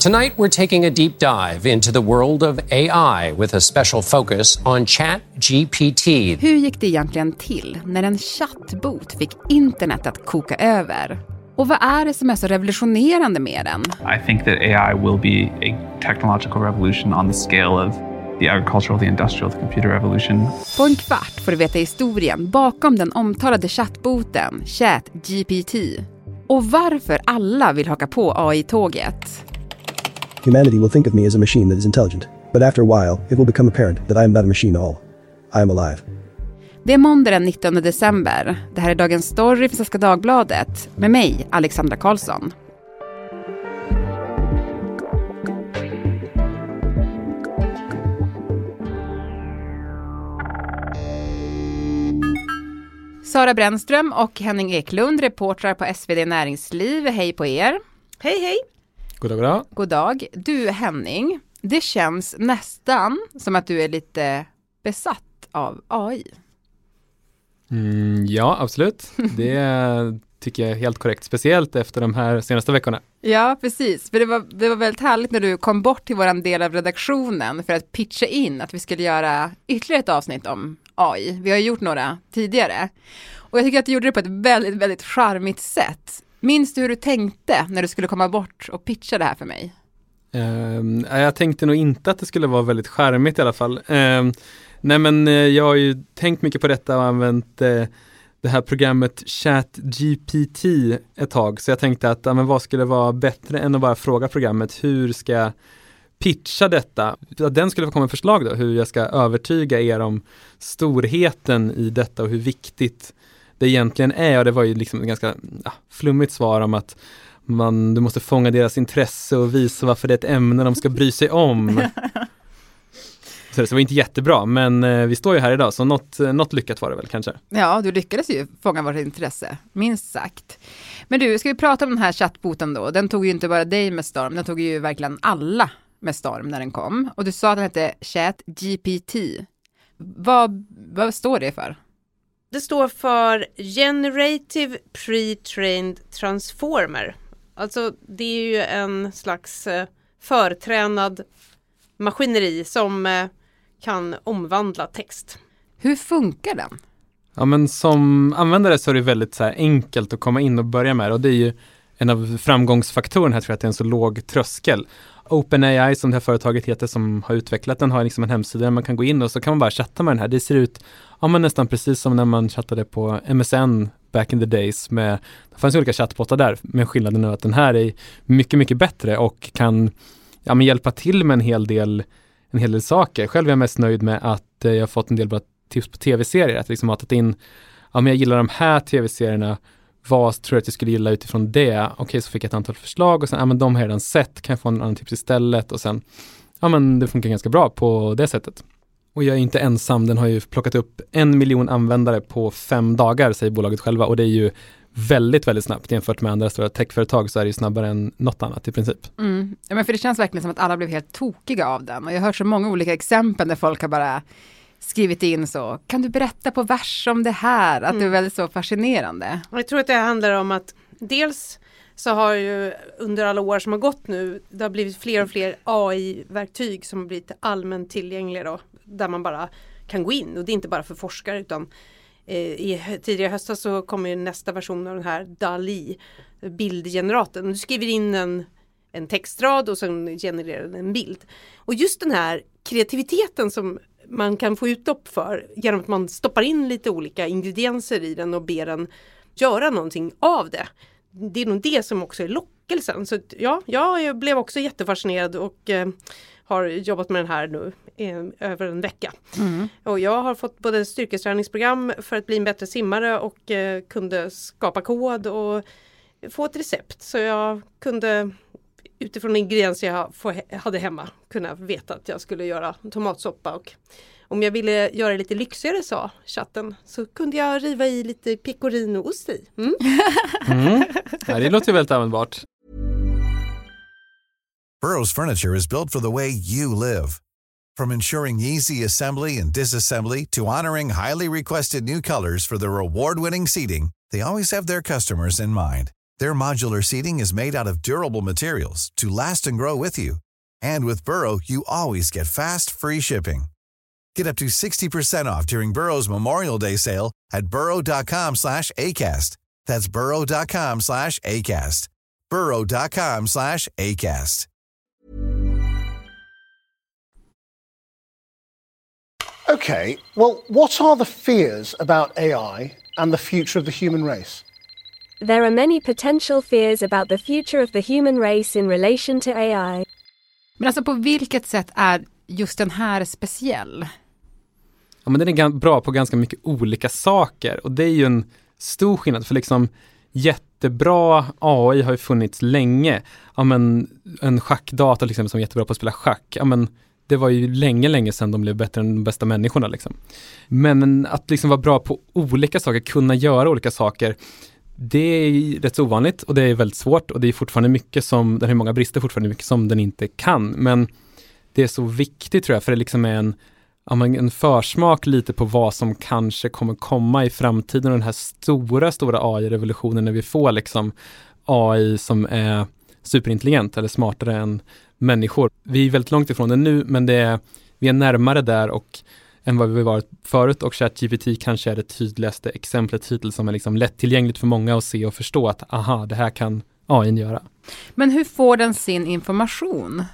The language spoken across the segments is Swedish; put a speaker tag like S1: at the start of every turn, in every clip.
S1: Tonight, we're taking a deep dive into the world of AI with a special focus on ChatGPT.
S2: Hur gick det egentligen till när en chattbot fick internet att koka över? Och vad är det som är så revolutionerande med den?
S3: I think that AI will be a technological revolution on the scale of the agricultural, the industrial, the computer revolution.
S2: På en kvart får du veta historien bakom den omtalade chattboten ChatGPT och varför alla vill haka på AI-tåget.
S4: Humanity will think of me as a machine that is intelligent, but after a while, it will become apparent that I am not a machine at all. I am alive.
S2: Det är måndag den 19 december. Det här är Dagens Story för Svenska Dagbladet med mig, Alexandra Karlsson. Sara Brännström och Henning Eklund, reportrar på SvD Näringsliv. Hej på er!
S5: Hej hej!
S6: God dag, god dag.
S2: God dag. Du Henning, det känns nästan som att du är lite besatt av AI.
S6: Mm, ja, absolut. Det tycker jag är helt korrekt, speciellt efter de här senaste veckorna.
S2: Ja, precis. För det var, det var väldigt härligt när du kom bort till våran del av redaktionen för att pitcha in att vi skulle göra ytterligare ett avsnitt om AI. Vi har gjort några tidigare. Och jag tycker att du gjorde det på ett väldigt, väldigt charmigt sätt. Minns du hur du tänkte när du skulle komma bort och pitcha det här för mig?
S6: Um, jag tänkte nog inte att det skulle vara väldigt charmigt i alla fall. Um, nej men uh, jag har ju tänkt mycket på detta och använt uh, det här programmet ChatGPT ett tag. Så jag tänkte att, ja, men vad skulle vara bättre än att bara fråga programmet hur ska jag pitcha detta? Den skulle få komma med förslag då, hur jag ska övertyga er om storheten i detta och hur viktigt det egentligen är. Och det var ju liksom ett ganska ja, flummigt svar om att man, du måste fånga deras intresse och visa varför det är ett ämne de ska bry sig om. Så det var inte jättebra, men eh, vi står ju här idag, så något, eh, något lyckat var det väl kanske.
S2: Ja, du lyckades ju fånga vårt intresse, minst sagt. Men du, ska vi prata om den här chattboten då? Den tog ju inte bara dig med storm, den tog ju verkligen alla med storm när den kom. Och du sa att den hette ChatGPT. Vad, vad står det för?
S5: Det står för Generative Pre-trained Transformer. Alltså det är ju en slags eh, förtränad maskineri som eh, kan omvandla text.
S2: Hur funkar den?
S6: Ja men som användare så är det väldigt så enkelt att komma in och börja med och det är ju en av framgångsfaktorerna här tror jag att det är en så låg tröskel. OpenAI som det här företaget heter som har utvecklat den har liksom en hemsida där man kan gå in och så kan man bara chatta med den här. Det ser ut ja, men nästan precis som när man chattade på MSN back in the days med, det fanns olika chattbottar där men skillnaden är att den här är mycket, mycket bättre och kan ja, men hjälpa till med en hel del en hel del saker. Själv är jag mest nöjd med att eh, jag har fått en del bra tips på tv-serier. Att liksom matat in, ja men jag gillar de här tv-serierna, vad tror jag att jag skulle gilla utifrån det? Okej, okay, så fick jag ett antal förslag och sen, ja men de har jag redan sett, kan jag få en annan tips istället? Och sen, ja men det funkar ganska bra på det sättet. Och jag är inte ensam, den har ju plockat upp en miljon användare på fem dagar, säger bolaget själva. Och det är ju väldigt, väldigt snabbt jämfört med andra stora techföretag så är det ju snabbare än något annat i princip.
S2: Mm. Ja, men för det känns verkligen som att alla blev helt tokiga av den. Och jag har hört så många olika exempel där folk har bara skrivit in så, kan du berätta på vers om det här? Att mm. det är mm. väldigt så fascinerande.
S5: Jag tror att det handlar om att dels så har ju under alla år som har gått nu, det har blivit fler och fler AI-verktyg som har blivit allmänt tillgängliga då, där man bara kan gå in och det är inte bara för forskare utan Eh, i tidigare höstas så kom ju nästa version av den här DALI bildgeneratorn. Du skriver in en, en textrad och sen genererar den en bild. Och just den här kreativiteten som man kan få utlopp för genom att man stoppar in lite olika ingredienser i den och ber den göra någonting av det. Det är nog det som också är lockelsen. Så ja, jag blev också jättefascinerad och eh, har jobbat med den här nu eh, över en vecka. Mm. Och jag har fått både styrketräningsprogram för att bli en bättre simmare och eh, kunde skapa kod och få ett recept. Så jag kunde utifrån ingredienser jag hade hemma kunna veta att jag skulle göra tomatsoppa och om jag ville göra det lite lyxigare sa chatten så kunde jag riva i lite pecorinoost i. Mm.
S6: mm. Ja, det låter väldigt användbart.
S7: Burrows furniture is built for the way you live. From ensuring easy assembly and disassembly to honoring highly requested new colors for their award-winning seating, they always have their customers in mind. Their modular seating is made out of durable materials to last and grow with you. And with Burrow, you always get fast, free shipping. Get up to 60% off during Burrow's Memorial Day sale at burrow.com slash ACAST. That's burrow.com slash ACAST. burrow.com slash ACAST.
S8: Okay, well, what are the fears about AI and the future of the human race?
S9: There are many potential fears about the future of the human race in relation to AI.
S2: Men alltså på vilket sätt är just den här speciell?
S6: Ja, men den är bra på ganska mycket olika saker och det är ju en stor skillnad för liksom jättebra AI har ju funnits länge. Ja, men en schackdator till exempel som är jättebra på att spela schack. Ja, men det var ju länge, länge sedan de blev bättre än de bästa människorna. Liksom. Men att liksom vara bra på olika saker, kunna göra olika saker, det är rätt så ovanligt och det är väldigt svårt och det är fortfarande mycket som, den har många brister fortfarande mycket som den inte kan. Men det är så viktigt tror jag, för det liksom är en, en försmak lite på vad som kanske kommer komma i framtiden och den här stora, stora AI-revolutionen när vi får liksom AI som är superintelligent eller smartare än människor. Vi är väldigt långt ifrån det nu, men det är, vi är närmare där och än vad vi varit förut och ChatGPT kanske är det tydligaste exemplet hittills som är liksom lättillgängligt för många att se och förstå att aha, det här kan AI göra.
S2: Men hur får den sin information?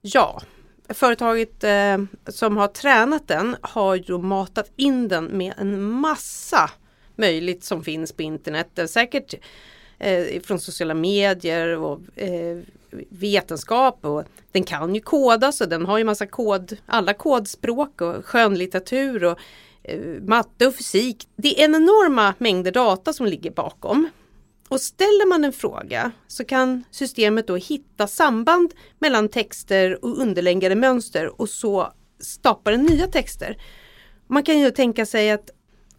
S5: Ja, företaget eh, som har tränat den har ju matat in den med en massa möjligt som finns på internet. Det är säkert eh, från sociala medier och eh, vetenskap och den kan ju kodas och den har ju massa kod, alla kodspråk och skönlitteratur och eh, matte och fysik. Det är en enorma mängder data som ligger bakom. Och ställer man en fråga så kan systemet då hitta samband mellan texter och underliggande mönster och så skapar den nya texter. Man kan ju tänka sig att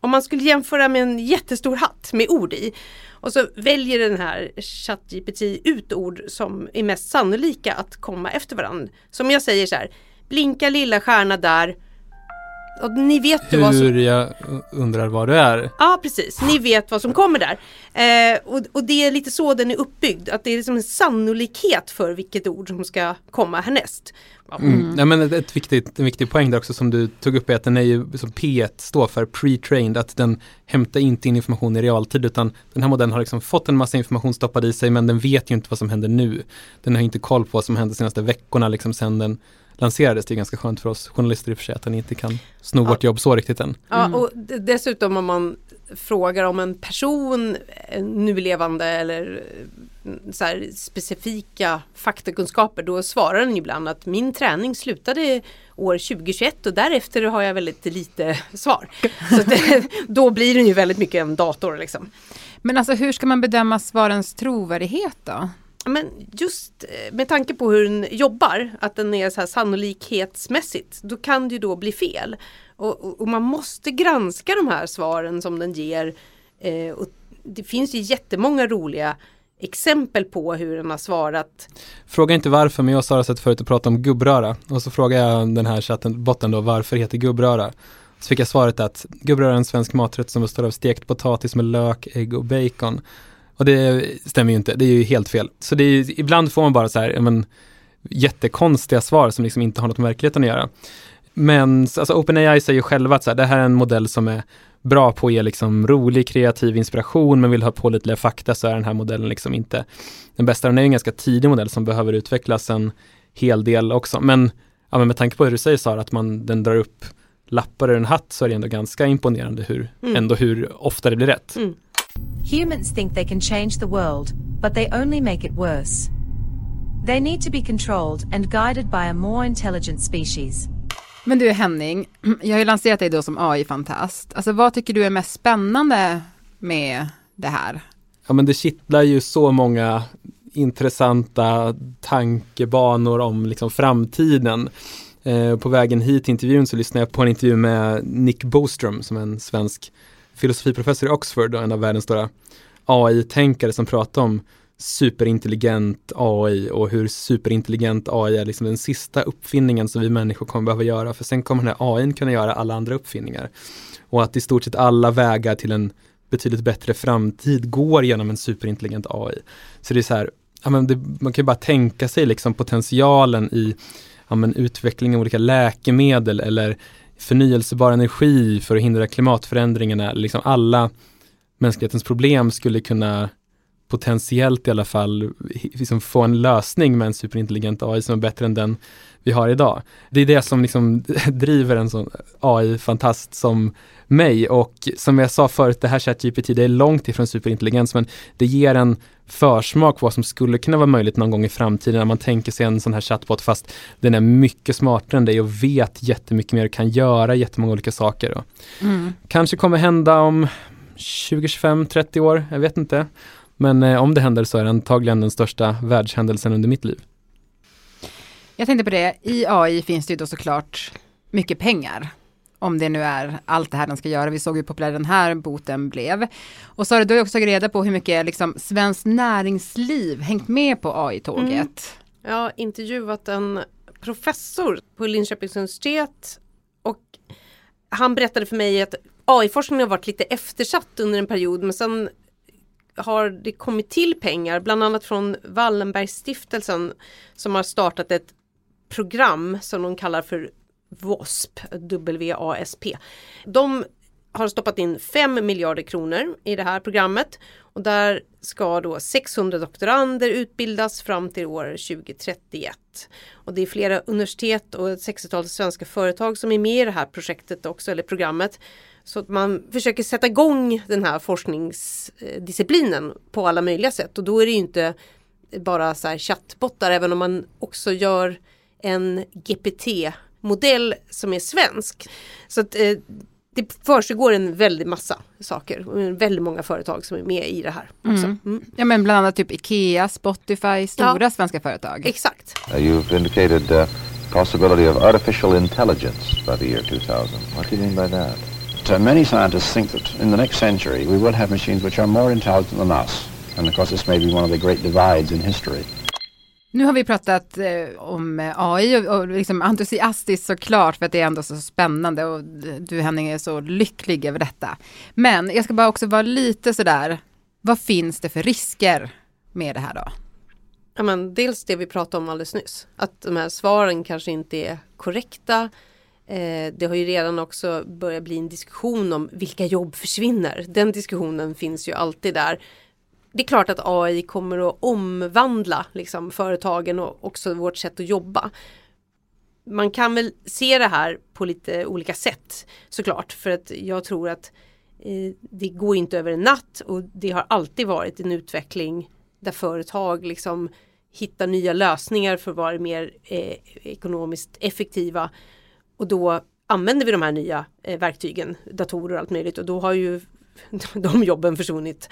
S5: om man skulle jämföra med en jättestor hatt med ord i och så väljer den här ChatGPT ut ord som är mest sannolika att komma efter varandra. Som jag säger så här, blinka lilla stjärna där. Och ni vet ju vad som...
S6: Hur jag undrar vad du är.
S5: Ja precis, ni vet vad som kommer där. Eh, och, och det är lite så den är uppbyggd, att det är liksom en sannolikhet för vilket ord som ska komma härnäst.
S6: Mm. Ja, men ett, ett viktigt, en viktig poäng där också som du tog upp är att den är ju, som P1 står för pre-trained, att den hämtar inte in information i realtid utan den här modellen har liksom fått en massa information stoppad i sig men den vet ju inte vad som händer nu. Den har inte koll på vad som händer de senaste veckorna liksom sen den lanserades. Det är ganska skönt för oss journalister i och för sig att den inte kan sno
S5: Ja.
S6: vårt jobb så riktigt än.
S5: Ja, och d- dessutom om man frågar om en person, eh, nu levande eller eh, så här, specifika faktakunskaper, då svarar den ibland att min träning slutade år 2021 och därefter har jag väldigt lite svar. Så det- då blir den ju väldigt mycket en dator liksom.
S2: Men alltså hur ska man bedöma svarens trovärdighet då?
S5: Men just eh, med tanke på hur den jobbar, att den är så här sannolikhetsmässigt, då kan det ju då bli fel. Och, och, och man måste granska de här svaren som den ger. Eh, och det finns ju jättemånga roliga exempel på hur den har svarat.
S6: Fråga inte varför, men jag och Sara satt förut och pratade om gubbröra. Och så frågade jag den här chatten, botten då, varför heter gubbröra? Så fick jag svaret att gubbröra är en svensk maträtt som består av stekt potatis med lök, ägg och bacon. Och det stämmer ju inte, det är ju helt fel. Så det är, ju- ibland får man bara så här, men, jättekonstiga svar som liksom inte har något med verkligheten att göra. Men alltså OpenAI säger ju själva att så här, det här är en modell som är bra på att ge liksom rolig, kreativ inspiration, men vill ha pålitliga fakta så är den här modellen liksom inte den bästa. Den är en ganska tidig modell som behöver utvecklas en hel del också. Men, ja, men med tanke på hur du säger Sara, att man, den drar upp lappar ur en hatt så är det ändå ganska imponerande hur,
S5: Mm.
S6: ändå hur ofta det blir rätt.
S5: Mm.
S10: Humans think they can change the world, but they only make it worse. They need to be controlled and guided by a more intelligent species.
S2: Men du Henning, jag har ju lanserat dig då som AI-fantast. Alltså vad tycker du är mest spännande med det här?
S6: Ja men det kittlar ju så många intressanta tankebanor om liksom framtiden. Eh, på vägen hit till intervjun så lyssnade jag på en intervju med Nick Bostrom som är en svensk filosofiprofessor i Oxford och en av världens stora AI-tänkare som pratar om superintelligent AI och hur superintelligent AI är liksom den sista uppfinningen som vi människor kommer behöva göra för sen kommer den här AI kunna göra alla andra uppfinningar. Och att i stort sett alla vägar till en betydligt bättre framtid går genom en superintelligent AI. Så det är så här, ja, men det, man kan ju bara tänka sig liksom potentialen i ja, men utveckling av olika läkemedel eller förnyelsebar energi för att hindra klimatförändringarna. Liksom alla mänsklighetens problem skulle kunna potentiellt i alla fall liksom få en lösning med en superintelligent AI som är bättre än den vi har idag. Det är det som liksom driver en sån AI-fantast som mig och som jag sa förut, det här ChatGPT, det är långt ifrån superintelligens men det ger en försmak på vad som skulle kunna vara möjligt någon gång i framtiden när man tänker sig en sån här chatbot fast den är mycket smartare än dig och vet jättemycket mer och kan göra jättemånga olika saker. Mm. Kanske kommer hända om 20, 25, 30 år, jag vet inte. Men eh, om det händer så är det antagligen den största världshändelsen under mitt liv.
S2: Jag tänkte på det, i AI finns det ju då såklart mycket pengar. Om det nu är allt det här den ska göra. Vi såg hur populär den här boten blev. Och så har du också tagit reda på hur mycket liksom, svenskt näringsliv hängt med på AI-tåget. Mm.
S5: Jag har intervjuat en professor på Linköpings universitet och han berättade för mig att AI-forskningen har varit lite eftersatt under en period men sen har det kommit till pengar, bland annat från Wallenbergstiftelsen som har startat ett program som de kallar för WASP, W-A-S-P. De har stoppat in 5 miljarder kronor i det här programmet och där ska då 600 doktorander utbildas fram till år 2031. Och det är flera universitet och ett 60-tal svenska företag som är med i det här projektet också, eller programmet. Så att man försöker sätta igång den här forskningsdisciplinen på alla möjliga sätt och då är det inte bara så här chattbottar även om man också gör en GPT GPT-modell som är svensk. Så att eh, det försiggår en väldig massa saker och väldigt många företag som är med i det här. Också. Mm.
S2: Mm. Ja men bland annat typ Ikea, Spotify, stora ja. svenska företag.
S5: Exakt.
S11: Uh, you've indicated uh, possibility of artificial intelligence by the year 2000. What do you mean by that?
S12: Many scientists think that in the next century we will have machines which are more intelligent than us. And of course this may be one of the great divides in history.
S2: Nu har vi pratat eh, om eh, AI och, och liksom entusiastiskt såklart för att det är ändå så spännande och du Henning är så lycklig över detta. Men jag ska bara också vara lite sådär, vad finns det för risker med det här då?
S5: Ja, men dels det vi pratade om alldeles nyss, att de här svaren kanske inte är korrekta. Eh, det har ju redan också börjat bli en diskussion om vilka jobb försvinner. Den diskussionen finns ju alltid där det är klart att AI kommer att omvandla liksom, företagen och också vårt sätt att jobba. Man kan väl se det här på lite olika sätt såklart för att jag tror att eh, det går inte över en natt och det har alltid varit en utveckling där företag liksom hittar nya lösningar för att vara mer eh, ekonomiskt effektiva. Och då använder vi de här nya eh, verktygen, datorer och allt möjligt och då har ju de jobben försvunnit.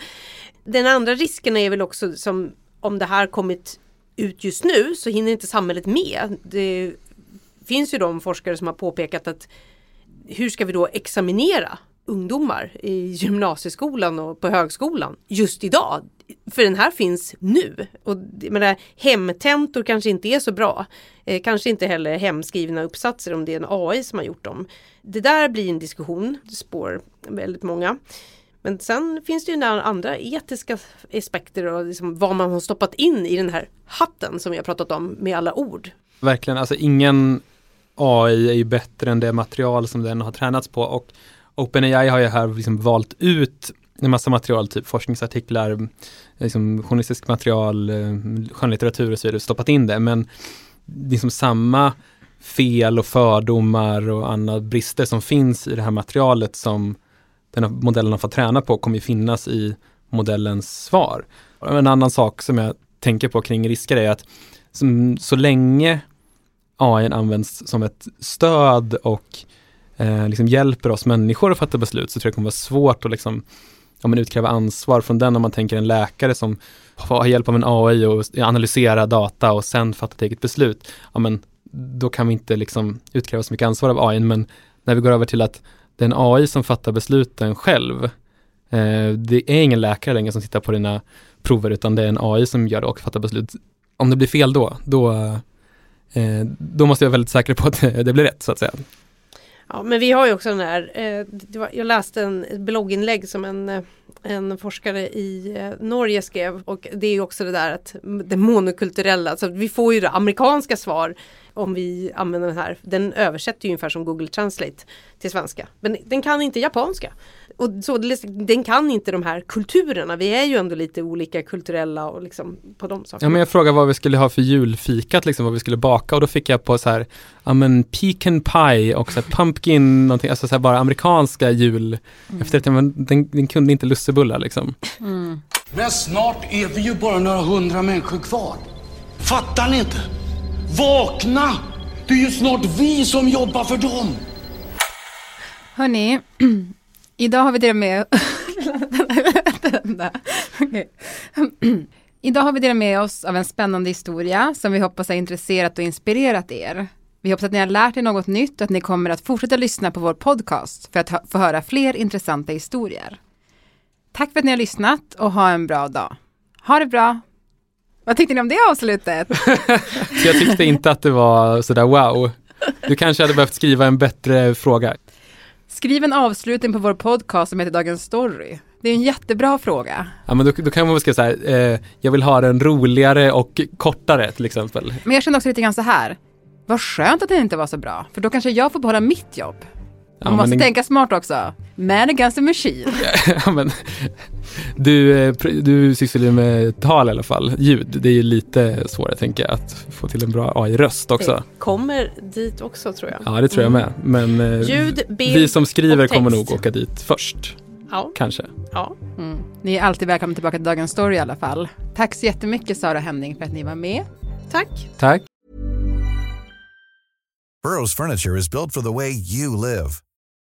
S5: Den andra risken är väl också som om det här kommit ut just nu så hinner inte samhället med. Det finns ju de forskare som har påpekat att hur ska vi då examinera ungdomar i gymnasieskolan och på högskolan just idag? För den här finns nu. Och menar, hemtentor kanske inte är så bra. Eh, kanske inte heller hemskrivna uppsatser om det är en AI som har gjort dem. Det där blir en diskussion, det spår väldigt många. Men sen finns det ju andra etiska aspekter och liksom vad man har stoppat in i den här hatten som vi har pratat om med alla ord.
S6: Verkligen, alltså ingen AI är ju bättre än det material som den har tränats på och OpenAI har ju här liksom valt ut en massa material, typ forskningsartiklar, liksom journalistiskt material, eh, skönlitteratur och så vidare, stoppat in det. Men liksom samma fel och fördomar och andra brister som finns i det här materialet som den här modellen har fått träna på kommer ju finnas i modellens svar. En annan sak som jag tänker på kring risker är att som, så länge AI används som ett stöd och eh, liksom hjälper oss människor att fatta beslut så tror jag det kommer vara svårt att liksom, ja, men utkräva ansvar från den om man tänker en läkare som har hjälp av en AI och analysera data och sen fatta ett eget beslut. Ja, men då kan vi inte liksom utkräva så mycket ansvar av AI men när vi går över till att det är en AI som fattar besluten själv. Eh, det är ingen läkare längre som tittar på dina prover utan det är en AI som gör det och fattar beslut. Om det blir fel då, då, eh, då måste jag vara väldigt säker på att det blir rätt så att säga.
S5: Ja men vi har ju också den här, eh, var, jag läste en, blogginlägg som en eh, en forskare i eh, Norge skrev och det är också det där att det monokulturella, så vi får ju det amerikanska svar om vi använder den här. Den översätter ju ungefär som Google Translate till svenska. Men den kan inte japanska. Och så, den kan inte de här kulturerna. Vi är ju ändå lite olika kulturella och liksom på de sakerna.
S6: Ja men jag frågade vad vi skulle ha för julfikat, liksom vad vi skulle baka och då fick jag på så här, ja men pecan pie och så här pumpkin, någonting, alltså så här bara amerikanska jul. Mm. Efter att men den, den kunde inte lussebullar liksom.
S13: Mm. Men snart är vi ju bara några hundra människor kvar. Fattar ni inte? Vakna! Det är ju snart vi som jobbar för dem.
S2: Hörni, idag har vi delat med. Idag har vi delat med oss av en spännande historia som vi hoppas har intresserat och inspirerat er. Vi hoppas att ni har lärt er något nytt och att ni kommer att fortsätta lyssna på vår podcast för att få höra fler intressanta historier. Tack för att ni har lyssnat och ha en bra dag. Ha det bra! Vad tyckte ni om det avslutet?
S6: jag tyckte inte att det var sådär wow. Du kanske hade behövt skriva en bättre fråga.
S2: Skriv en avslutning på vår podcast som heter Dagens Story. Det är en jättebra fråga.
S6: Ja men då, då kan man väl skriva så här, eh, jag vill ha den roligare och kortare till exempel.
S2: Men jag känner också lite grann så här, vad skönt att det inte var så bra, för då kanske jag får behålla mitt jobb. Man ja, måste tänka smart också. Man against a machine.
S6: ja, men, du, eh, du sysslar ju med tal i alla fall, ljud. Det är ju lite svårare tänker jag att få till en bra AI-röst också. Det
S5: kommer dit också tror jag.
S6: Ja det tror jag med. Men eh, Ljud, bild vi som skriver kommer nog åka dit först. Ja. Kanske.
S5: Ja.
S2: Mm. Ni är alltid välkomna tillbaka till Dagens Story i alla fall. Tack så jättemycket Sara Henning för att ni var med.
S5: Tack.
S6: Tack.
S7: Burrows furniture is built for the way you live.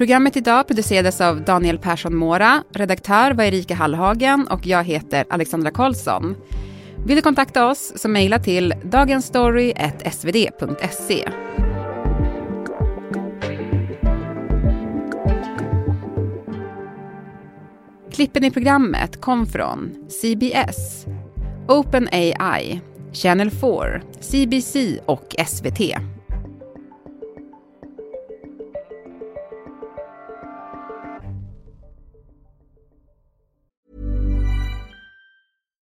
S2: Programmet idag producerades av Daniel Persson Mora, redaktör var Erika Hallhagen och jag heter Alexandra Karlsson. Vill du kontakta oss så mejla till dagensstory.svd.se. Klippen i programmet kom från CBS, OpenAI, Channel 4, CBC och SVT.